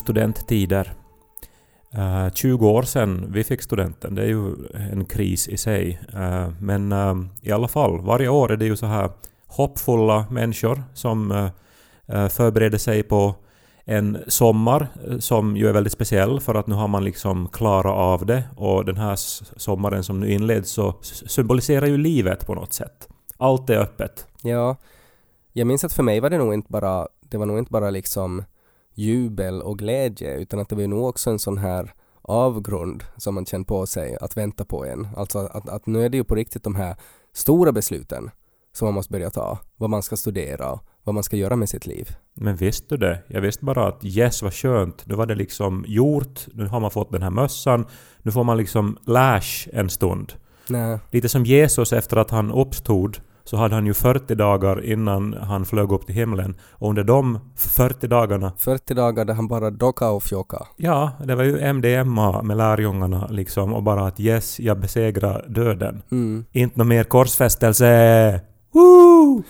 Studenttider. Eh, uh, 20 år sedan vi fick studenten, det är ju en kris i sig. Uh, men uh, i alla fall, varje år är det ju så här hoppfulla människor som uh, förbereder sig på en sommar som ju är väldigt speciell för att nu har man liksom klarat av det och den här sommaren som nu inleds så symboliserar ju livet på något sätt. Allt är öppet. Ja, jag minns att för mig var det nog inte bara, det var nog inte bara liksom jubel och glädje utan att det var nog också en sån här avgrund som man känner på sig att vänta på en. Alltså att, att nu är det ju på riktigt de här stora besluten som man måste börja ta. Vad man ska studera, vad man ska göra med sitt liv. Men visste du det? Jag visste bara att yes vad skönt, nu var det liksom gjort, nu har man fått den här mössan, nu får man liksom lash en stund. Nej. Lite som Jesus efter att han uppstod så hade han ju 40 dagar innan han flög upp till himlen. Och under de 40 dagarna... 40 dagar där han bara docka och fjocka. Ja, det var ju MDMA med lärjungarna liksom och bara att yes, jag besegrar döden. Mm. Inte någon mer korsfästelse! Woo!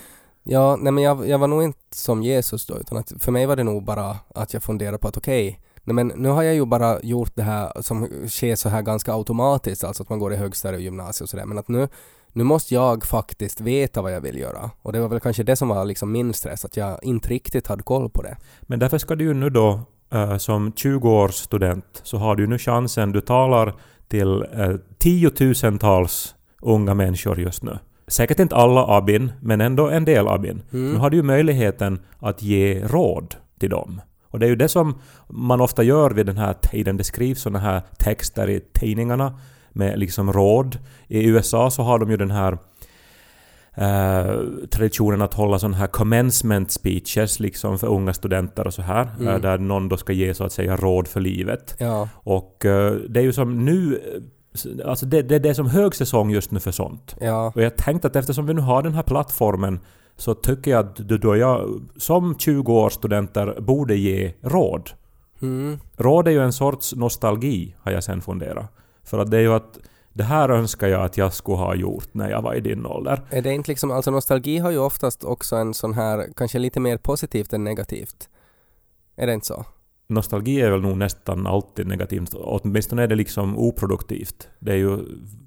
Ja, nej men jag, jag var nog inte som Jesus då, utan att för mig var det nog bara att jag funderade på att okej, okay, Nej men nu har jag ju bara gjort det här som sker så här ganska automatiskt, alltså att man går i högstadiet och gymnasiet och sådär, men att nu nu måste jag faktiskt veta vad jag vill göra. Och det var väl kanske det som var liksom min stress, att jag inte riktigt hade koll på det. Men därför ska du ju nu då uh, som 20-årsstudent så har du nu chansen, du talar till uh, tiotusentals unga människor just nu. Säkert inte alla abin, men ändå en del abin. Mm. Nu har du ju möjligheten att ge råd till dem. Och det är ju det som man ofta gör vid den här tiden. Det skrivs sådana här texter i tidningarna med liksom råd. I USA så har de ju den här Uh, traditionen att hålla sådana här commencement speeches liksom för unga studenter och så här. Mm. Uh, där någon då ska ge så att säga råd för livet. Ja. Och uh, det är ju som nu... Alltså det, det, det är som högsäsong just nu för sånt. Ja. Och jag tänkte att eftersom vi nu har den här plattformen så tycker jag att då jag som 20-årsstudenter borde ge råd. Mm. Råd är ju en sorts nostalgi, har jag sen funderat. För att det är ju att det här önskar jag att jag skulle ha gjort när jag var i din ålder. Är det inte liksom, alltså nostalgi har ju oftast också en sån här, kanske lite mer positivt än negativt. Är det inte så? Nostalgi är väl nog nästan alltid negativt, åtminstone är det liksom oproduktivt. Det är ju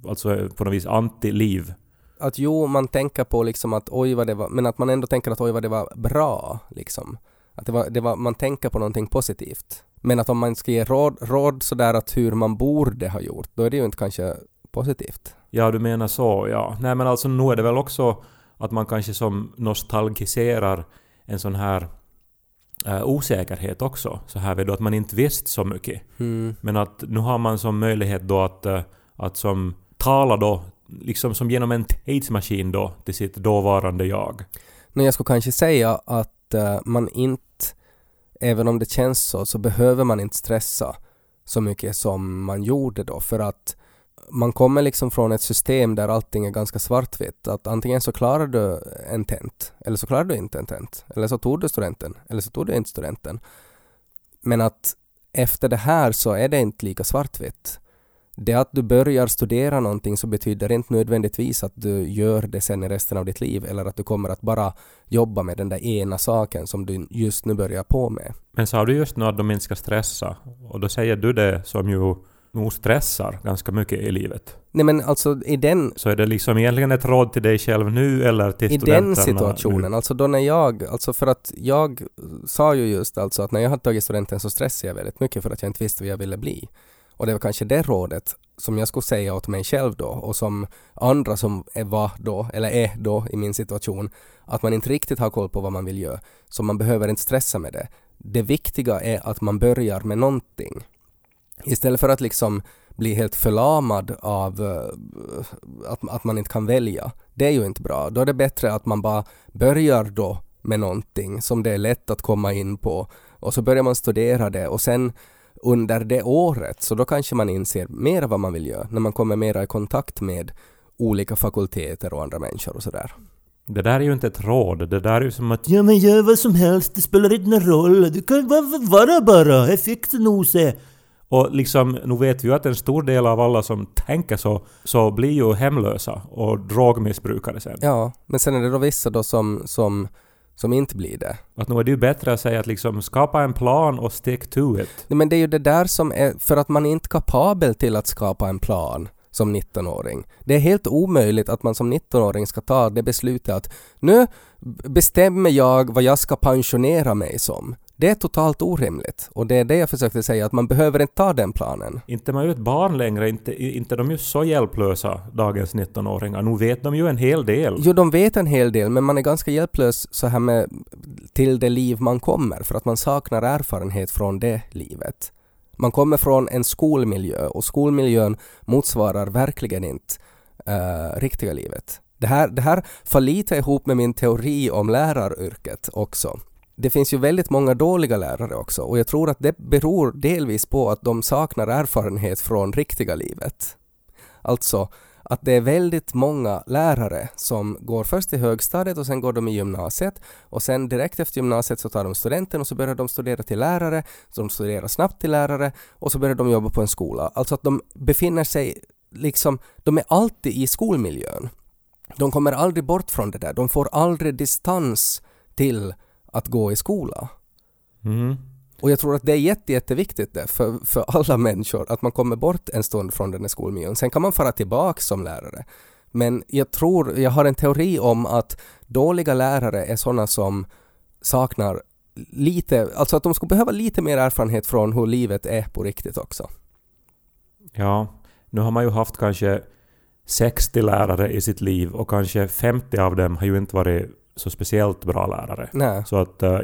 alltså på något vis anti-liv. Att jo, man tänker på liksom att oj vad det var, men att man ändå tänker att oj vad det var bra liksom. Att det var, det var, man tänker på någonting positivt. Men att om man ska ge råd, råd sådär att hur man borde ha gjort, då är det ju inte kanske positivt. Ja, du menar så, ja. Nej men alltså nu är det väl också att man kanske som nostalgiserar en sån här äh, osäkerhet också. Så här vid då att man inte visste så mycket. Mm. Men att nu har man som möjlighet då att, äh, att som tala då, liksom som genom en tidsmaskin då till sitt dåvarande jag. Men jag skulle kanske säga att äh, man inte även om det känns så, så behöver man inte stressa så mycket som man gjorde då för att man kommer liksom från ett system där allting är ganska svartvitt. Att antingen så klarar du en tent, eller så klarar du inte en tent. Eller så tog du studenten, eller så tog du inte studenten. Men att efter det här så är det inte lika svartvitt det att du börjar studera någonting så betyder inte nödvändigtvis att du gör det sen i resten av ditt liv eller att du kommer att bara jobba med den där ena saken som du just nu börjar på med. Men sa du just nu att de inte ska stressa? Och då säger du det som ju nog stressar ganska mycket i livet. Nej men alltså i den... Så är det liksom egentligen ett råd till dig själv nu eller till I studenterna? I den situationen, nu? alltså då när jag, alltså för att jag sa ju just alltså att när jag hade tagit studenten så stressade jag väldigt mycket för att jag inte visste vad jag ville bli. Och det var kanske det rådet som jag skulle säga åt mig själv då och som andra som är var då, eller är då i min situation, att man inte riktigt har koll på vad man vill göra. Så man behöver inte stressa med det. Det viktiga är att man börjar med någonting. Istället för att liksom bli helt förlamad av eh, att, att man inte kan välja. Det är ju inte bra. Då är det bättre att man bara börjar då med någonting som det är lätt att komma in på och så börjar man studera det och sen under det året, så då kanske man inser mer vad man vill göra när man kommer mera i kontakt med olika fakulteter och andra människor och sådär. Det där är ju inte ett råd, det där är ju som att ja men gör vad som helst, det spelar inte någon roll, du kan vara bara, effekten nose. Och liksom, nu vet vi ju att en stor del av alla som tänker så, så blir ju hemlösa och drogmissbrukare sen. Ja, men sen är det då vissa då som, som som inte blir det. Att nu är det ju bättre att säga att liksom skapa en plan och stick to it. Nej, Men det är ju det där som är, för att man är inte kapabel till att skapa en plan som 19-åring. Det är helt omöjligt att man som 19-åring ska ta det beslutet att nu bestämmer jag vad jag ska pensionera mig som. Det är totalt orimligt och det är det jag försökte säga att man behöver inte ta den planen. Inte man ju ett barn längre, inte, inte de är ju så hjälplösa, dagens 19-åringar. Nu vet de ju en hel del. Jo, de vet en hel del men man är ganska hjälplös så här med till det liv man kommer för att man saknar erfarenhet från det livet. Man kommer från en skolmiljö och skolmiljön motsvarar verkligen inte eh, riktiga livet. Det här, det här får lite ihop med min teori om läraryrket också. Det finns ju väldigt många dåliga lärare också och jag tror att det beror delvis på att de saknar erfarenhet från riktiga livet. Alltså att det är väldigt många lärare som går först i högstadiet och sen går de i gymnasiet och sen direkt efter gymnasiet så tar de studenten och så börjar de studera till lärare, så de studerar snabbt till lärare och så börjar de jobba på en skola. Alltså att de befinner sig liksom, de är alltid i skolmiljön. De kommer aldrig bort från det där, de får aldrig distans till att gå i skola. Mm. Och jag tror att det är jätte, jätteviktigt det för, för alla människor att man kommer bort en stund från den här skolmiljön. Sen kan man fara tillbaka som lärare. Men jag tror, jag har en teori om att dåliga lärare är sådana som saknar lite, alltså att de skulle behöva lite mer erfarenhet från hur livet är på riktigt också. Ja, nu har man ju haft kanske 60 lärare i sitt liv och kanske 50 av dem har ju inte varit så speciellt bra lärare. Nej. Så att eh,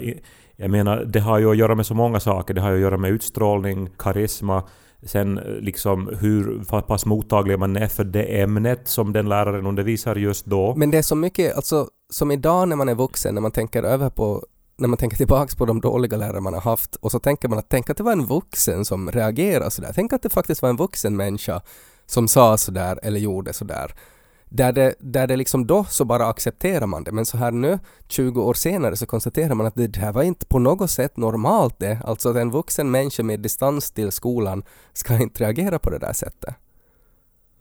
jag menar, det har ju att göra med så många saker. Det har ju att göra med utstrålning, karisma, sen eh, liksom hur pass mottaglig man är för det ämnet som den läraren undervisar just då. Men det är så mycket, alltså som idag när man är vuxen, när man tänker över på när man tänker tillbaks på de dåliga lärare man har haft och så tänker man att tänk att det var en vuxen som reagerade sådär. Tänk att det faktiskt var en vuxen människa som sa sådär eller gjorde sådär. Där det, där det liksom då så bara accepterar man det men så här nu 20 år senare så konstaterar man att det här var inte på något sätt normalt det. Alltså att en vuxen människa med distans till skolan ska inte reagera på det där sättet.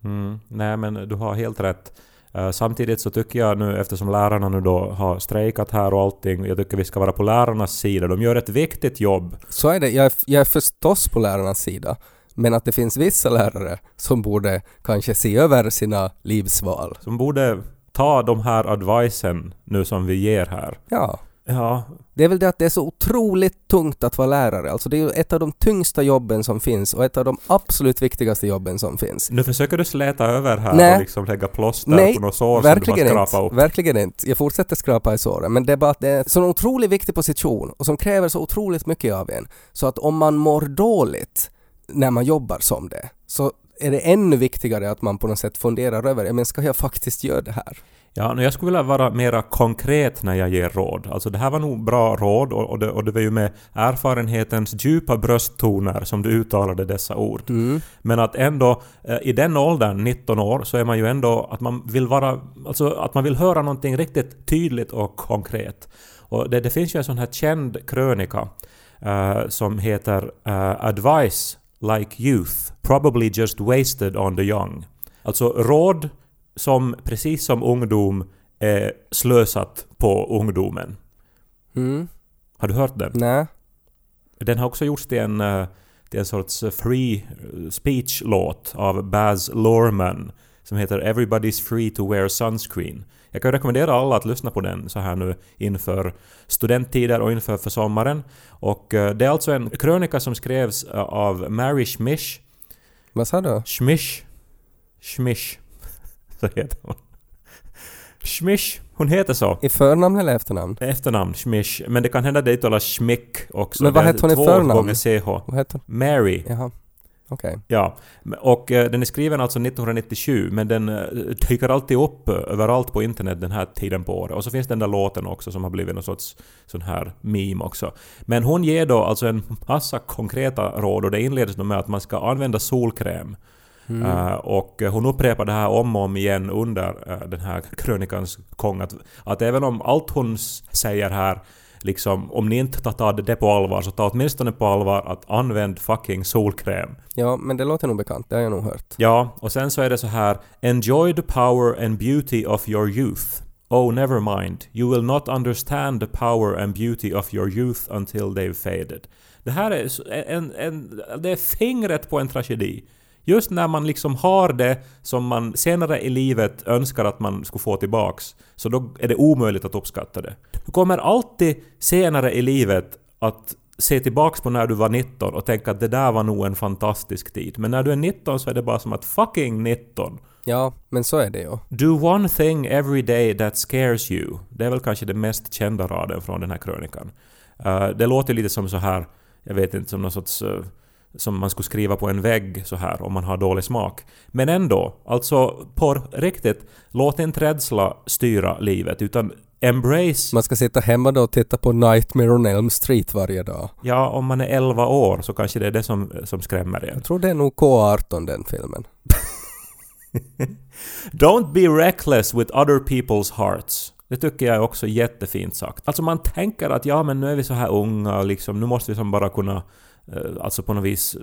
Mm, nej men du har helt rätt. Eh, samtidigt så tycker jag nu eftersom lärarna nu då har strejkat här och allting, jag tycker vi ska vara på lärarnas sida. De gör ett viktigt jobb. Så är det. Jag är, jag är förstås på lärarnas sida. Men att det finns vissa lärare som borde kanske se över sina livsval. Som borde ta de här advicen nu som vi ger här. Ja. Ja, Det är väl det att det är så otroligt tungt att vara lärare. Alltså det är ju ett av de tyngsta jobben som finns och ett av de absolut viktigaste jobben som finns. nu försöker du släta över här Nej. och liksom lägga plåster Nej, på något sår Verkligen som du har skrapat upp. Verkligen inte. Jag fortsätter skrapa i såren. Men det är bara att det är en sån otroligt viktig position och som kräver så otroligt mycket av en. Så att om man mår dåligt när man jobbar som det så är det ännu viktigare att man på något sätt funderar över, men ska jag faktiskt göra det här? Ja, jag skulle vilja vara mera konkret när jag ger råd. Alltså det här var nog bra råd och, och, det, och det var ju med erfarenhetens djupa brösttoner som du uttalade dessa ord. Mm. Men att ändå, eh, i den åldern, 19 år, så är man ju ändå att man vill vara... Alltså att man vill höra någonting riktigt tydligt och konkret. Och det, det finns ju en sån här känd krönika eh, som heter eh, “Advice like youth, probably just wasted on the young”. Alltså råd som precis som ungdom är slösat på ungdomen. Mm. Har du hört den? Nej. Den har också gjorts till en, eh, till en sorts free speech-låt av Baz Luhrmann som heter “Everybody's free to wear sunscreen”. Jag kan rekommendera alla att lyssna på den så här nu inför studenttider och inför för sommaren. Och eh, det är alltså en krönika som skrevs eh, av Mary Schmish. Vad sa du? Schmish. Schmish. Så heter hon. Schmish. Hon heter så. I förnamn eller efternamn? Efternamn Schmish. Men det kan hända det uttalas Schmick också. Men vad heter hon i två förnamn? gånger CH. Vad heter hon? Mary. Jaha. Okej. Ja, och eh, den är skriven alltså 1997 men den eh, dyker alltid upp överallt på internet den här tiden på året. Och så finns den där låten också som har blivit någon sorts sån här meme också. Men hon ger då alltså en massa konkreta råd och det inleds då med att man ska använda solkräm. Mm. Eh, och hon upprepar det här om och om igen under eh, den här krönikans gång att, att även om allt hon säger här Liksom, om ni inte tar- det på allvar så ta åtminstone på allvar att använd fucking solkräm. Ja, men det låter nog bekant. Det har jag nog hört. Ja, och sen så är det så här “Enjoy the power and beauty of your youth” Oh, never mind. You will not understand the power and beauty of your youth until they've faded. Det här är en, en, det är fingret på en tragedi. Just när man liksom har det som man senare i livet önskar att man skulle få tillbaks, så då är det omöjligt att uppskatta det. Du kommer alltid senare i livet att se tillbaks på när du var 19 och tänka att det där var nog en fantastisk tid. Men när du är 19 så är det bara som att fucking 19. Ja, men så är det ju. Do one thing every day that scares you. Det är väl kanske den mest kända raden från den här krönikan. Eh, det låter lite som så här, jag vet inte, som någon sorts... eh, som man skulle skriva på en vägg så här om man har dålig smak. Men ändå, alltså på riktigt, låt inte rädsla styra livet utan embrace... Man ska sitta hemma då och titta på Nightmare on Elm Street varje dag. Ja, om man är 11 år så kanske det är det som, som skrämmer en. Jag tror det är nog K18 den filmen. Don't be reckless with other people's hearts. Det tycker jag är också jättefint sagt. Alltså man tänker att ja men nu är vi så här unga liksom, nu måste vi som bara kunna alltså på något vis eh,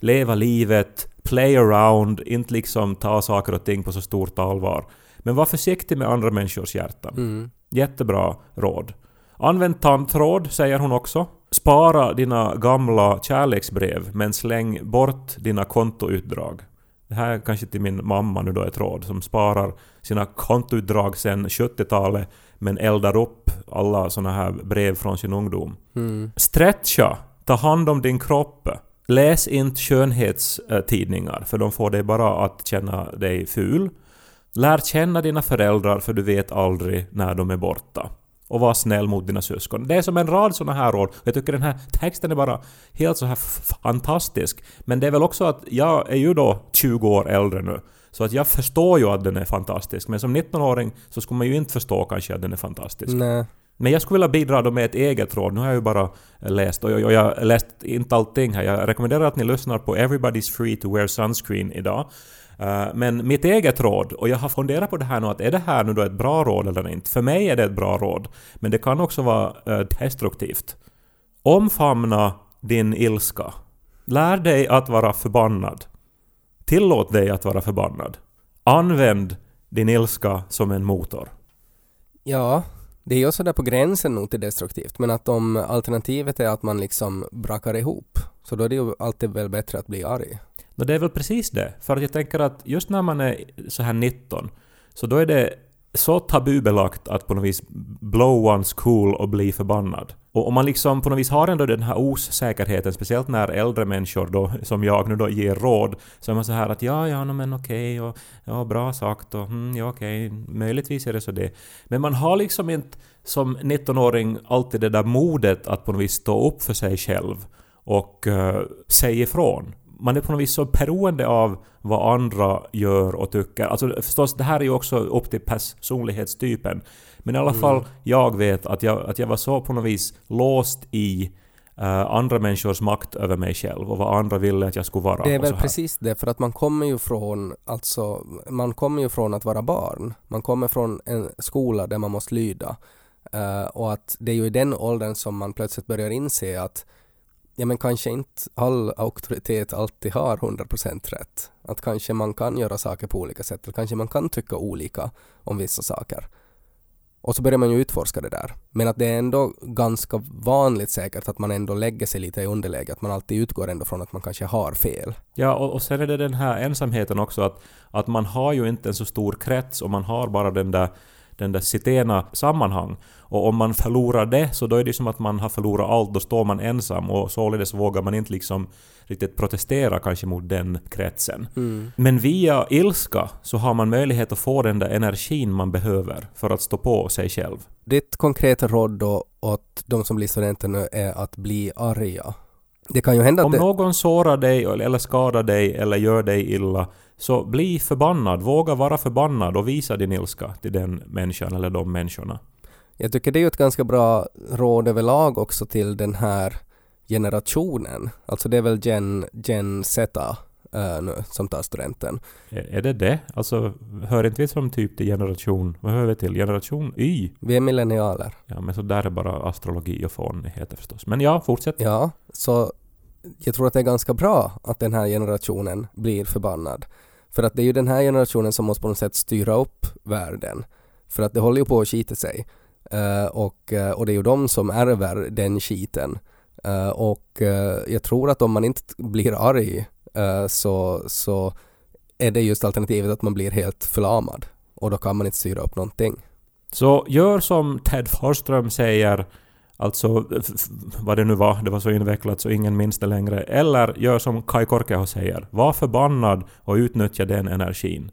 leva livet, play around, inte liksom ta saker och ting på så stort allvar. Men var försiktig med andra människors hjärtan. Mm. Jättebra råd. Använd tandtråd, säger hon också. Spara dina gamla kärleksbrev, men släng bort dina kontoutdrag. Det här är kanske till min mamma nu då ett råd, som sparar sina kontoutdrag sedan 70-talet, men eldar upp alla såna här brev från sin ungdom. Mm. Stretcha! Ta hand om din kropp. Läs inte skönhetstidningar, för de får dig bara att känna dig ful. Lär känna dina föräldrar, för du vet aldrig när de är borta. Och var snäll mot dina syskon. Det är som en rad såna här råd. Jag tycker den här texten är bara helt så här fantastisk. Men det är väl också att jag är ju då 20 år äldre nu. Så att jag förstår ju att den är fantastisk. Men som 19-åring så skulle man ju inte förstå kanske att den är fantastisk. Nej. Men jag skulle vilja bidra då med ett eget råd. Nu har jag ju bara läst och jag, och jag har läst inte allting här. Jag rekommenderar att ni lyssnar på Everybody's Free to Wear Sunscreen idag. Eh, men mitt eget råd, och jag har funderat på det här nu att är det här nu då ett bra råd eller inte? För mig är det ett bra råd, men det kan också vara eh, destruktivt. Omfamna din ilska. Lär dig att vara förbannad. Tillåt dig att vara förbannad. Använd din ilska som en motor. Ja, det är ju sådär på gränsen nog till destruktivt. Men att om alternativet är att man liksom brakar ihop, så då är det ju alltid väl bättre att bli arg. No, det är väl precis det. För att jag tänker att just när man är så här 19, så då är det så tabubelagt att på något vis blow one's cool och bli förbannad. Och om man liksom på något vis har ändå den här osäkerheten, speciellt när äldre människor då, som jag nu då ger råd, så är man så här att ja, ja, no, men okej, och ja, bra sagt och mm, ja, okej, möjligtvis är det så det. Men man har liksom inte som 19-åring alltid det där modet att på något vis stå upp för sig själv och uh, säga ifrån man är på något vis så beroende av vad andra gör och tycker. Alltså förstås, det här är ju också upp till personlighetstypen. Men i alla Mm. fall, jag vet att jag, att jag var så på något vis låst i eh, andra människors makt över mig själv och vad andra ville att jag skulle vara. Det är väl precis det, för att man kommer ju från, alltså, man kommer ju från att vara barn. Man kommer från en skola där man måste lyda. Eh, och att det är ju i den åldern som man plötsligt börjar inse att ja men kanske inte all auktoritet alltid har 100% rätt. Att kanske man kan göra saker på olika sätt, eller kanske man kan tycka olika om vissa saker. Och så börjar man ju utforska det där. Men att det är ändå ganska vanligt säkert att man ändå lägger sig lite i underläge, att man alltid utgår ändå från att man kanske har fel. Ja, och, och sen är det den här ensamheten också att, att man har ju inte en så stor krets och man har bara den där den där citena sammanhang. Och om man förlorar det så då är det som att man har förlorat allt, då står man ensam och således vågar man inte liksom riktigt protestera kanske mot den kretsen. Mm. Men via ilska så har man möjlighet att få den där energin man behöver för att stå på sig själv. Ditt konkreta råd då åt de som blir studenter nu är att bli arga. Det kan ju hända att Om det... någon sårar dig eller skadar dig eller gör dig illa så bli förbannad, våga vara förbannad och visa din ilska till den människan eller de människorna. Jag tycker det är ett ganska bra råd överlag också till den här generationen. Alltså det är väl Gen, Gen Z äh, nu som tar studenten. Är är det det? Alltså, hör inte vi som typ till generation... Vad hör vi till? Generation Y? Vi är millennialer. Ja, men så där är bara astrologi och fånigheter förstås. Men ja, fortsätt. Ja, så jag tror att det är ganska bra att den här generationen blir förbannad. För att det är ju den här generationen som måste på något sätt styra upp världen. För att det håller ju på att skita sig. Uh, och, eh, och det är ju de som ärver den skiten. Uh, och jag tror att om man inte blir arg så, så är det just alternativet att man blir helt förlamad. Och då kan man inte styra upp någonting. Så gör som Ted Forsström säger, alltså vad det nu var, det var så invecklat så ingen minns det längre. Eller gör som Kai Korkeho säger, var förbannad och utnyttja den energin.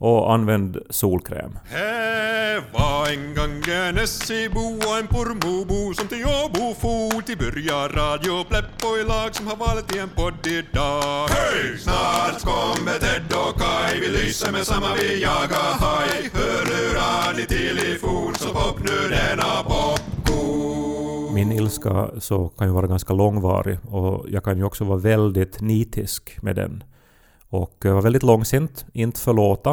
Och använd solkräm. Här var en gång en Essebo och en Pormobo som till Åbo for till börja Radio Pleppo i lag som har valt i en podd idag. Hej! Snart kommer Ted och Kai, vi lyser med samma vi jagar haj. Hörlurar ni till i fot så pop nu denna popcorn. Min ilska så kan ju vara ganska långvarig och jag kan ju också vara väldigt nitisk med den. Och eh, vara väldigt långsint, inte förlåta.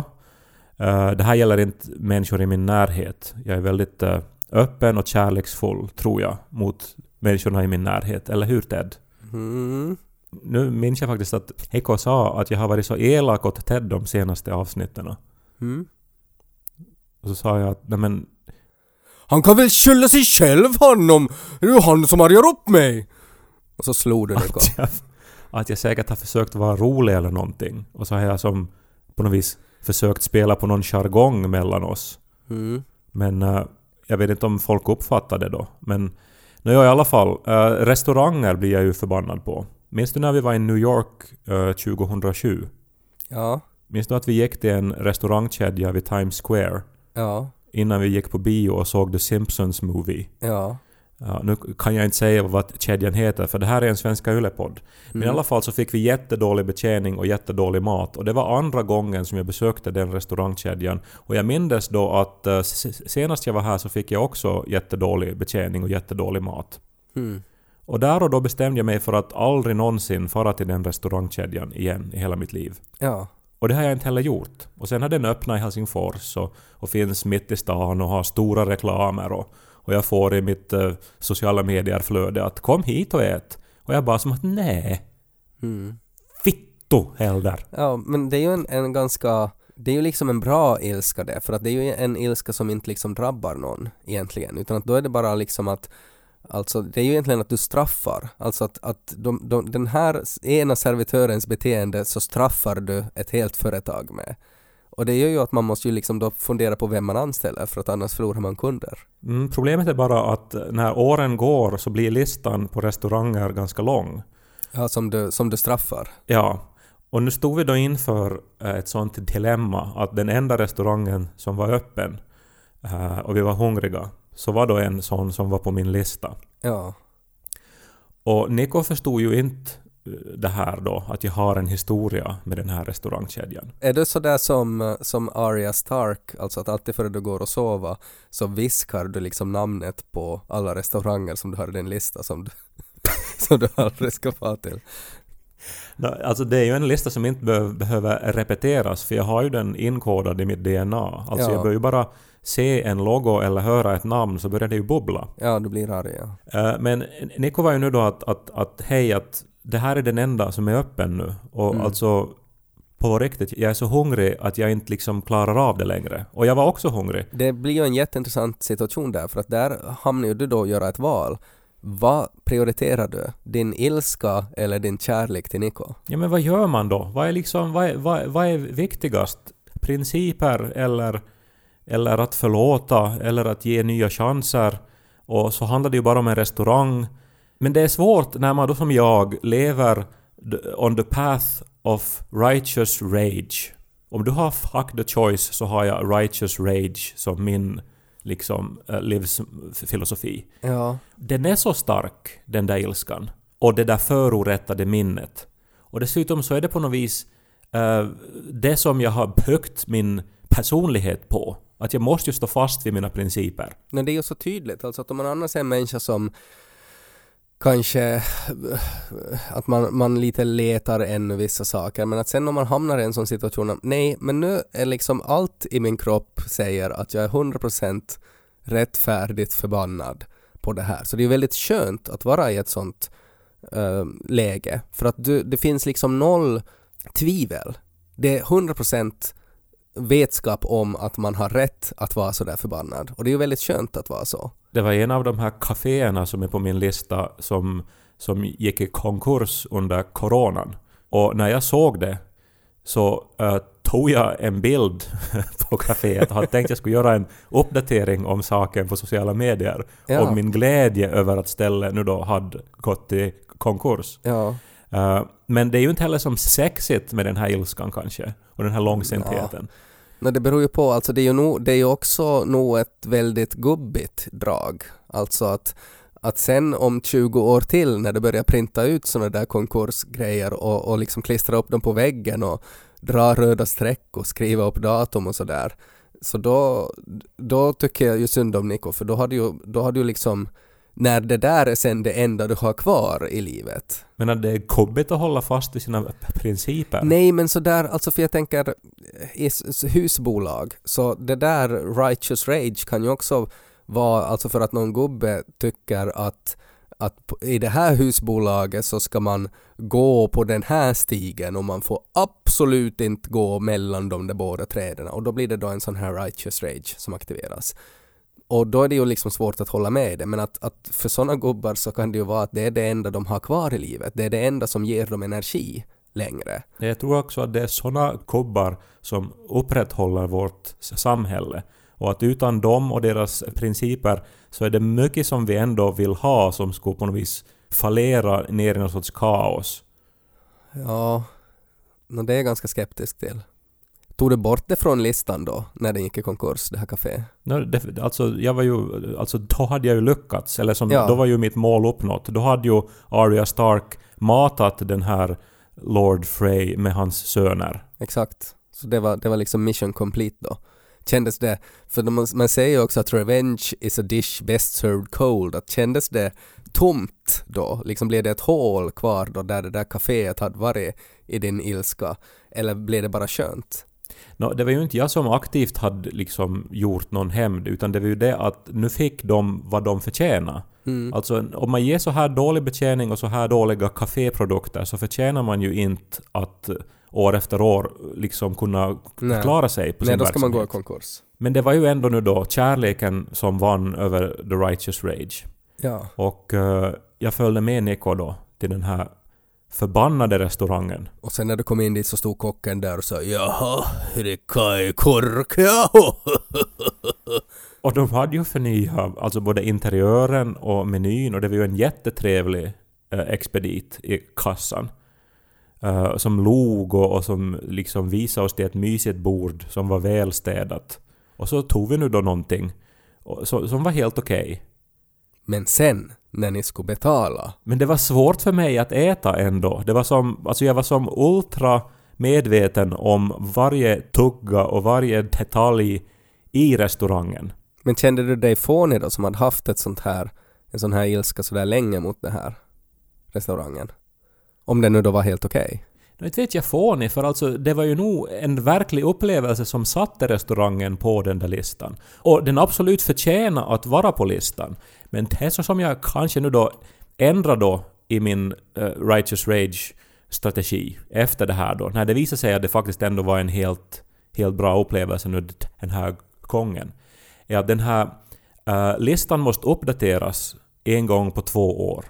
Eh, Det här gäller inte människor i min närhet. Jag är väldigt eh, öppen och kärleksfull, tror jag, mot människorna i min närhet. Eller hur Ted? Mm. Nu minns jag faktiskt att Heiko sa att jag har varit så elak åt Ted de senaste avsnitten. Mm. Och så sa jag att nej men Han kan väl skylla sig själv honom! Det är ju han som argar upp mig! Och så slog du Niko. att jag, att jag säkert har försökt vara rolig eller någonting. Och så har jag som på något vis försökt spela på någon jargong mellan oss. Mm. Men eh, jag vet inte om folk uppfattar det då. Men no, ja, i alla fall. eh, restauranger blir jag ju förbannad på. Minns du när vi var i New York eh, 2007? Ja, Minns du att vi gick till en restaurangkedja vid Times Square ja, innan vi gick på bio och såg The Simpsons Movie? ja. Ja, nu kan jag inte säga vad kedjan heter för det här är en Svenska Yle-podd. Men i alla fall så fick vi jättedålig betjäning och jättedålig mat. Och det var andra gången som jag besökte den restaurangkedjan. Och jag mindes då att s- senast jag var här så fick jag också jättedålig betjäning och jättedålig mat. Mm. Och där och då bestämde jag mig för att aldrig någonsin fara till den restaurangkedjan igen i hela mitt liv. Ja. Och det har jag inte heller gjort. Och sen har den öppnat i Helsingfors och, och finns mitt i stan och har stora reklamer och, och jag får i mitt eh, sociala medier-flöde att kom hit och ät. Och jag bara som att nej, Mm. fitto heller. Ja, men det är ju en, en ganska... Det är ju liksom en bra ilska det, för att det är ju en ilska som inte liksom drabbar någon egentligen, utan att då är det bara liksom att Alltså det är ju egentligen att du straffar, alltså att, att de, de, den här ena servitörens beteende så straffar du ett helt företag med. Och det gör ju att man måste ju liksom då fundera på vem man anställer för att annars förlorar man kunder. Mm, problemet är bara att när åren går så blir listan på restauranger ganska lång. Ja, som du, som du straffar. Ja. Och nu stod vi då inför eh, ett sånt dilemma att den enda restaurangen som var öppen eh, och vi var hungriga så var då en sån som var på min lista. Ja. Och Niko förstod ju inte eh, det här då, att jag har en historia med den här restaurangkedjan. Är du sådär som, som Arya Stark, alltså att alltid före du går och sova så viskar du liksom namnet på alla restauranger som du har i din lista som du, som du aldrig ska få till? Alltså det är ju en lista som inte be- behöver repeteras för jag har ju den inkodad i mitt DNA. Alltså Ja. jag behöver ju bara se en logo eller höra ett namn så börjar det ju bubbla. Ja, du blir arg ja. Eh, Men Niko var ju nu då att, att, att hej att det här är den enda som är öppen nu. Och Mm. alltså på riktigt, jag är så hungrig att jag inte liksom klarar av det längre. Och jag var också hungrig. Det blir ju en jätteintressant situation där för att där hamnar ju du då att göra ett val. Vad prioriterar du? Din ilska eller din kärlek till Niko? Ja men vad gör man då? Vad är liksom, vad är, vad, vad är viktigast? Principer eller, eller att förlåta eller att ge nya chanser? Och så handlar det ju bara om en restaurang. Men det är svårt när man då som jag lever on the path of righteous rage. Om du har fuck the choice så har jag righteous rage som min liksom eh, livsfilosofi. Ja. Den är så stark, den där ilskan. Och det där förorättade minnet. Och dessutom så är det på något vis eh, det som jag har byggt min personlighet på. Att jag måste ju stå fast vid mina principer. Men det är ju så tydligt, alltså att om man annars är en människa som kanske att man, man lite letar ännu vissa saker men att sen om man hamnar i en sån situation att nej men nu är liksom allt i min kropp säger att jag är 100% rättfärdigt förbannad på det här. Så det är väldigt skönt att vara i ett sånt äh, läge för att du, det finns liksom noll tvivel. Det är 100% vetskap om att man har rätt att vara så där förbannad. Och det är ju väldigt skönt att vara så. Det var en av de här kaféerna som är på min lista som, som gick i konkurs under coronan. Och när jag såg det så uh, tog jag en bild på kaféet och hade tänkt att jag skulle göra en uppdatering om saken på sociala medier. Ja. Om min glädje över att stället nu då hade gått i konkurs. Ja. Uh, men det är ju inte heller som sexigt med den här ilskan kanske. Och den här långsintheten. Nej, det beror ju på, alltså det är ju, nog, det är ju också nog ett väldigt gubbigt drag. Alltså att, att sen om 20 år till när det börjar printa ut sådana där konkursgrejer och, och liksom klistra upp dem på väggen och dra röda streck och skriva upp datum och sådär. Så då, då tycker jag ju synd om Niko för då har du ju, då har du liksom när det där är sen det enda du har kvar i livet. Men att det är gubbigt att hålla fast vid sina principer. Nej men sådär, alltså för jag tänker i husbolag, så det där righteous rage kan ju också vara alltså för att någon gubbe tycker att att i det här husbolaget så ska man gå på den här stigen och man får absolut inte gå mellan de där båda träden och då blir det då en sån här righteous rage som aktiveras. Och då är det ju liksom svårt att hålla med i det men att, att för sådana gubbar så kan det ju vara att det är det enda de har kvar i livet. Det är det enda som ger dem energi längre. Jag tror också att det är såna kubbar som upprätthåller vårt samhälle. Och att utan dem och deras principer så är det mycket som vi ändå vill ha som skulle på något vis fallera ner i någon sorts kaos. Ja, no, det är jag ganska skeptisk till. Tog du bort det från listan då, när den gick i konkurs, det här kaféet? No, det, alltså, jag var ju, alltså, då hade jag ju lyckats. Eller som, Ja. då var ju mitt mål uppnått. Då hade ju Arya Stark matat den här Lord Frey med hans söner. Exakt. Så det var, det var liksom mission complete då. Kändes det, för man, man säger ju också att revenge is a dish best served cold, att kändes det tomt då? Liksom blev det ett hål kvar då där det där kaféet hade varit i din ilska? Eller blev det bara skönt? Nå, det var ju inte jag som aktivt hade liksom gjort någon hämnd, utan det var ju det att nu fick de vad de förtjänade. Mm. Alltså om man ger så här dålig betjäning och så här dåliga kaféprodukter så förtjänar man ju inte att år efter år liksom kunna Nej. klara sig på Nej, sin då ska man gå i konkurs. Men det var ju ändå nu då kärleken som vann över the righteous rage. Ja. Och eh, jag följde med Niko då till den här förbannade restaurangen. Och sen när du kom in dit så stod kocken där och sa ”Jaha, rikkai korkea?” Och de hade ju förnyat alltså både interiören och menyn och det var ju en jättetrevlig eh, expedit i kassan. Eh, som log och, och som liksom visade oss till ett mysigt bord som var välstädat. Och så tog vi nu då någonting och, så, som var helt okej. Men sen, när ni skulle betala, Men det var svårt för mig att äta ändå. Det var som, alltså jag var som ultra medveten om varje tugga och varje detalj i restaurangen. men kände du dig fånig då som hade haft ett sånt här, en sån här ilska sådär länge mot den här restaurangen? Om den nu då var helt okej? Nu inte vet jag fånig, för alltså det var ju nog en verklig upplevelse som satte restaurangen på den där listan. Och den absolut förtjänar att vara på listan. Men det så som jag kanske nu då ändrar då i min eh, Righteous Rage-strategi efter det här då. När det visade sig att det faktiskt ändå var en helt, helt bra upplevelse nu den här gången. Är att den här eh, listan måste uppdateras en gång på två år.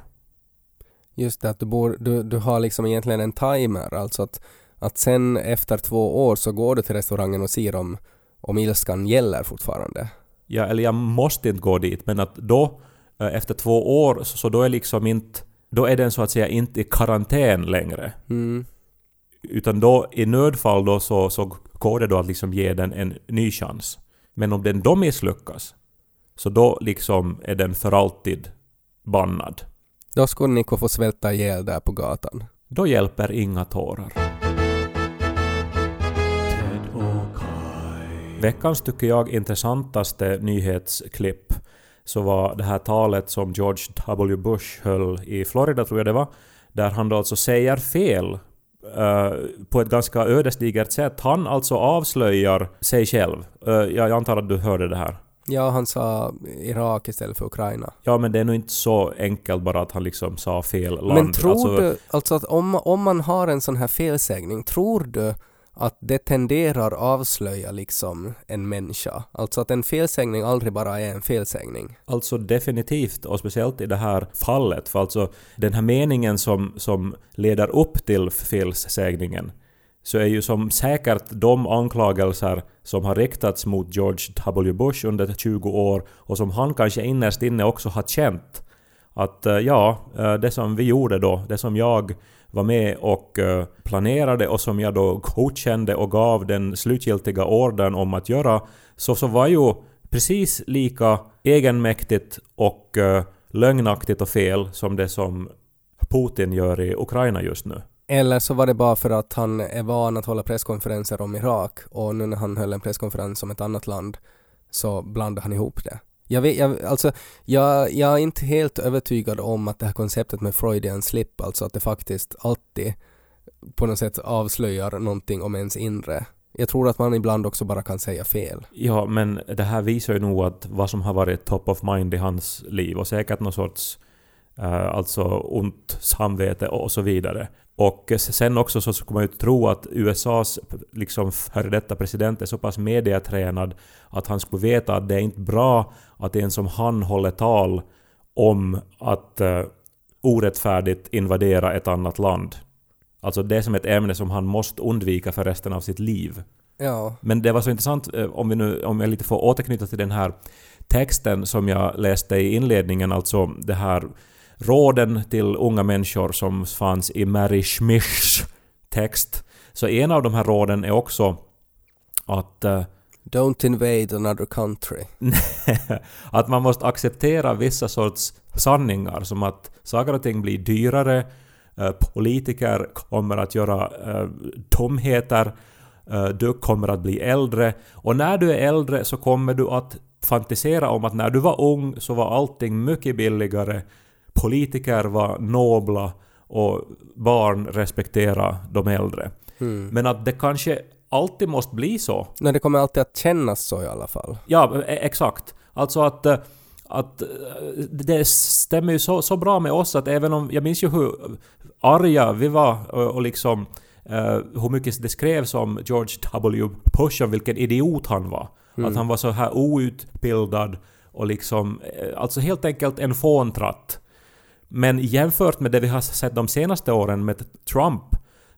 Just det, att du, bor, du, du har liksom egentligen en timer, alltså att, att sen efter två år så går du till restaurangen och ser om, om ilskan gäller fortfarande. Ja, eller jag måste inte gå dit, men att då efter två år så, så då är liksom inte... Då är den så att säga inte i karantän längre. Mm. Utan då i nödfall då så, så går det då att liksom ge den en ny chans. Men om den då misslyckas så då liksom är den för alltid bannad. Då skulle Niko få svälta ihjäl där på gatan. Då hjälper inga tårar. Veckans tycker jag intressantaste nyhetsklipp så var det här talet som George W. Bush höll i Florida, tror jag det var, där han då alltså säger fel eh, på ett ganska ödesdigert sätt. Han alltså avslöjar sig själv. Eh, jag antar att du hörde det här. Ja, han sa Irak istället för Ukraina. Ja, men det är nog inte så enkelt bara att han liksom sa fel land. Men tror Alltså, du, alltså att om, om man har en sån här felsägning, tror du att det tenderar avslöja liksom en människa. Alltså att en felsägning aldrig bara är en felsägning. Alltså definitivt, och speciellt i det här fallet, för alltså den här meningen som, som leder upp till felsägningen så är ju som säkert de anklagelser som har riktats mot George W. Bush under 20 år och som han kanske innerst inne också har känt att eh, ja, eh, det som vi gjorde då, det som jag var med och eh, planerade och som jag då godkände och gav den slutgiltiga ordern om att göra, så, så var ju precis lika egenmäktigt och eh, lögnaktigt och fel som det som Putin gör i Ukraina just nu. Eller så var det bara för att han är van att hålla presskonferenser om Irak och nu när han höll en presskonferens om ett annat land så blandade han ihop det. Jag, vet, jag, alltså, jag, jag är inte helt övertygad om att det här konceptet med Freudian slip, alltså att det faktiskt alltid på något sätt avslöjar någonting om ens inre. Jag tror att man ibland också bara kan säga fel. Ja, men det här visar ju nog att vad som har varit top of mind i hans liv och säkert någon sorts uh, alltså ont samvete och så vidare. Och sen också så skulle man ju tro att USAs liksom före detta president är så pass mediatränad att han skulle veta att det är inte bra att en som han håller tal om att uh, orättfärdigt invadera ett annat land. Alltså det är som ett ämne som han måste undvika för resten av sitt liv. Ja. Men det var så intressant, eh, om, vi nu, om jag lite får återknyta till den här texten som jag läste i inledningen, alltså det här råden till unga människor som fanns i Mary Schmichs text. Så en av de här råden är också att... Uh, Don't invade another country. att man måste acceptera vissa sorts sanningar som att saker och ting blir dyrare, uh, politiker kommer att göra uh, tomheter, du kommer att bli äldre och när du är äldre så kommer du att fantisera om att när du var ung så var allting mycket billigare politiker var nobla och barn respektera de äldre. Mm. Men att det kanske alltid måste bli så. Nej, det kommer alltid att kännas så i alla fall. Ja, e- exakt. Alltså att, eh, att eh, det stämmer ju så, så bra med oss att även om... Jag minns ju hur arga vi var och, och liksom uh, hur mycket det skrevs om George W. Bush och vilken idiot han var. Mm. Att han var så här outbildad och liksom... Alltså helt enkelt en fåntratt. Men jämfört med det vi har sett de senaste åren med Trump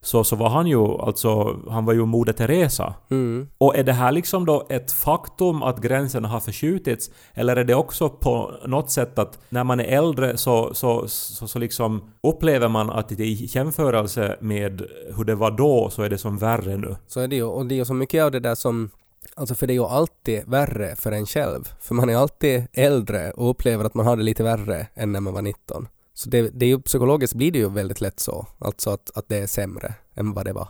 så, så var han ju alltså, han var ju Moder Teresa. Mm. Och är det här liksom då ett faktum att gränserna har förskjutits? Eller är det också på något sätt att när man är äldre så, så, så, så liksom upplever man att i jämförelse med hur det var då så är det som värre nu? Så är det ju, och det är ju så mycket av det där som Alltså för det är ju alltid värre för en själv. För man är alltid äldre och upplever att man har det lite värre än när man var 19. Så det, det är ju, psykologiskt blir det ju väldigt lätt så, alltså att, att det är sämre än vad det var.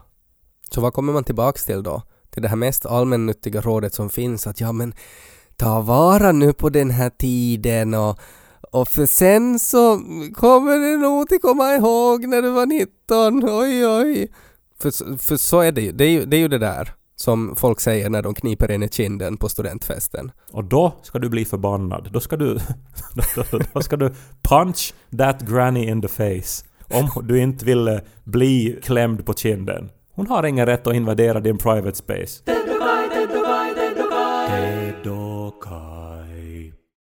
Så vad kommer man tillbaks till då? Till det här mest allmännyttiga rådet som finns att ja men ta vara nu på den här tiden och, och för sen så kommer du nog att komma ihåg när du var 19, oj oj. För, för så är det ju, det är ju det, är ju det där som folk säger när de kniper en i kinden på studentfesten. Och då ska du bli förbannad. Då ska du, då ska du punch that granny in the face. Om du inte vill eh, bli klämd på kinden. Hon har ingen rätt att invadera din private space.